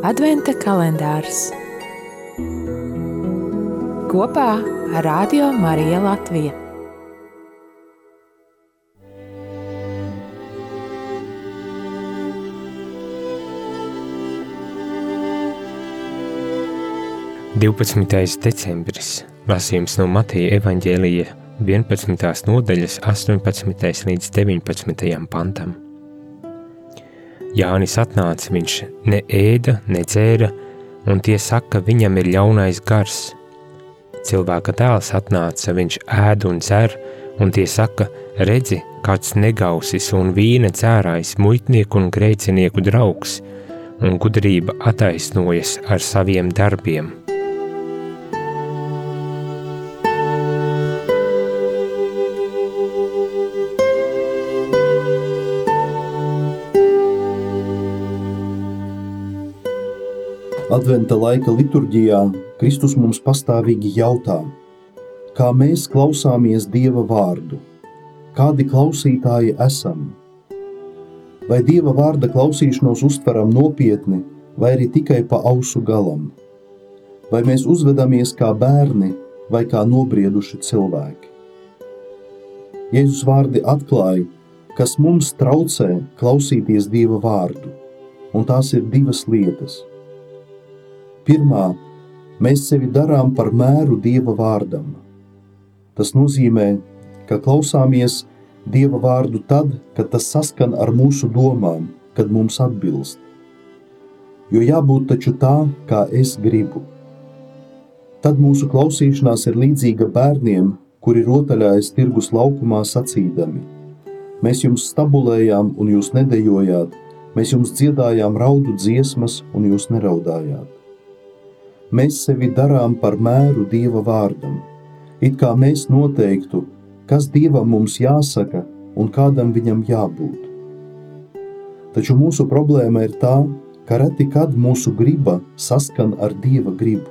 Adventa kalendārs kopā ar Radio Mariju Latviju. Divpadsmitais decembris lasījums no Mateja evaņģēlija 11. nodaļas 18. līdz 19. pantam. Jānis atnāca, viņš ne ēda, ne dzēra, un tie saka, viņam ir ļaunais gars. Cilvēka dēls atnāca, viņš ēd un dzer, un tie saka, redzi, kāds negausis un vīna dzērājs, muitnieku un grēcinieku draugs, un gudrība attaisnojas ar saviem darbiem. Adventa laika liturģijā Kristus mums pastāvīgi jautā, kā mēs klausāmies Dieva vārdu, kādi klausītāji esam. Vai Dieva vārda klausīšanos uztveram nopietni, vai arī tikai pa ausu galam? Vai mēs uzvedamies kā bērni vai kā nobrieduši cilvēki? Jēzus vārdi atklāja, kas mums traucē klausīties Dieva vārdu, un tās ir divas lietas – Pirmā, mēs sevi darām par mēru Dieva vārdam. Tas nozīmē, ka klausāmies Dieva vārdu tad, kad tas saskan ar mūsu domām, kad mums atbilst. Jo jābūt taču tā, kā es gribu. Tad mūsu klausīšanās ir līdzīga bērniem, kuri rotaļājas tirgus laukumā sacīdami: Mēs jums stabulējām, un jūs nedējojāt, mēs jums dziedājām raudu dziesmas, un jūs neraudājāt mēs sevi darām par mēru Dieva vārdam, it kā mēs noteiktu, kas Dievam mums jāsaka un kādam viņam jābūt. Taču mūsu problēma ir tā, ka reti kad mūsu griba saskan ar Dieva gribu.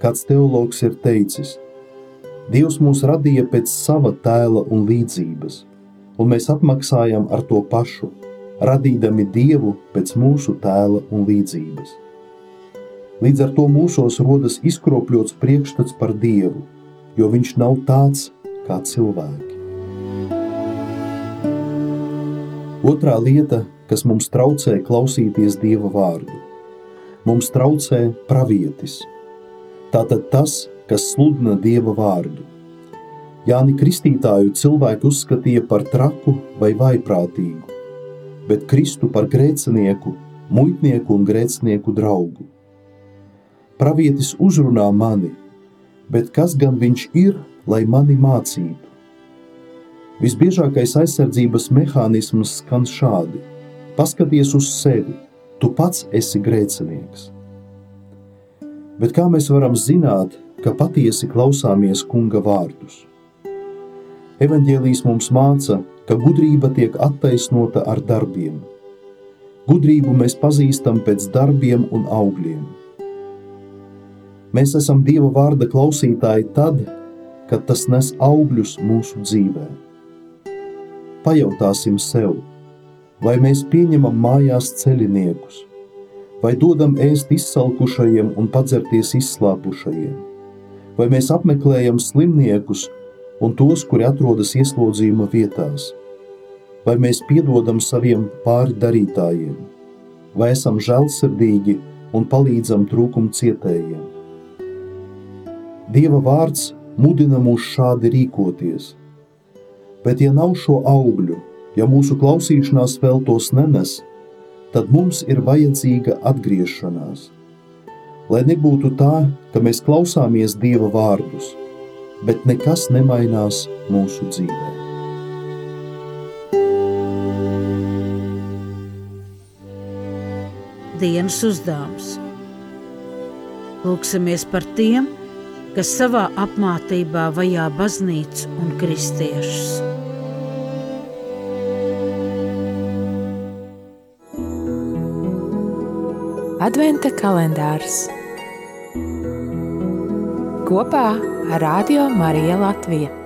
Kāds teologs ir teicis, Dievs mūs radīja pēc sava tēla un līdzības, un mēs atmaksājam ar to pašu, radīdami Dievu pēc mūsu tēla un līdzības. Līdz ar to mūsos rodas izkropļots priekšstats par Dievu, jo viņš nav tāds kā cilvēki. Otrā lieta, kas mums traucē klausīties Dieva vārdu, mums traucē pravietis. Tātad tas, kas sludina Dieva vārdu. Jāni Kristītāju cilvēki uzskatīja par traku vai vaiprātīgu, bet Kristu par grēcinieku, muitnieku un grēcinieku draugu. Pravietis uzrunā mani, bet kas gan viņš ir, lai mani mācītu? Visbiežākais aizsardzības mehānisms skan šādi: Paskaties uz sevi, tu pats esi grēcinieks. Bet kā mēs varam zināt, ka patiesi klausāmies kunga vārdus? Evangelijas mums māca, ka gudrība tiek attaisnota ar darbiem. Gudrību mēs pazīstam pēc darbiem un augļiem. Mēs esam Dieva vārda klausītāji tad, kad tas nes augļus mūsu dzīvē. Pajautāsim sev, vai mēs pieņemam mājās ceļiniekus, vai dodam ēst izsalkušajiem un padzerties izslāpušajiem, vai mēs apmeklējam slimniekus un tos, kuri atrodas ieslodzījuma vietās, vai mēs piedodam saviem pāri darītājiem, vai esam žēlsirdīgi un palīdzam trūkumu cietējiem Dieva vārds mudina mūs šādi rīkoties. Bet, ja nav šo augļu, ja mūsu klausīšanās vēl tos nenes, tad mums ir vajadzīga atgriešanās. Lai nebūtu tā, ka mēs klausāmies Dieva vārdus, bet nekas nemainās mūsu dzīvē. Dienas uzdevums. Lūksimies par tiem, kas savā apmātībā vajā baznīcu un kristiešus. Adventa kalendārs kopā ar Radio Mariju Latviju.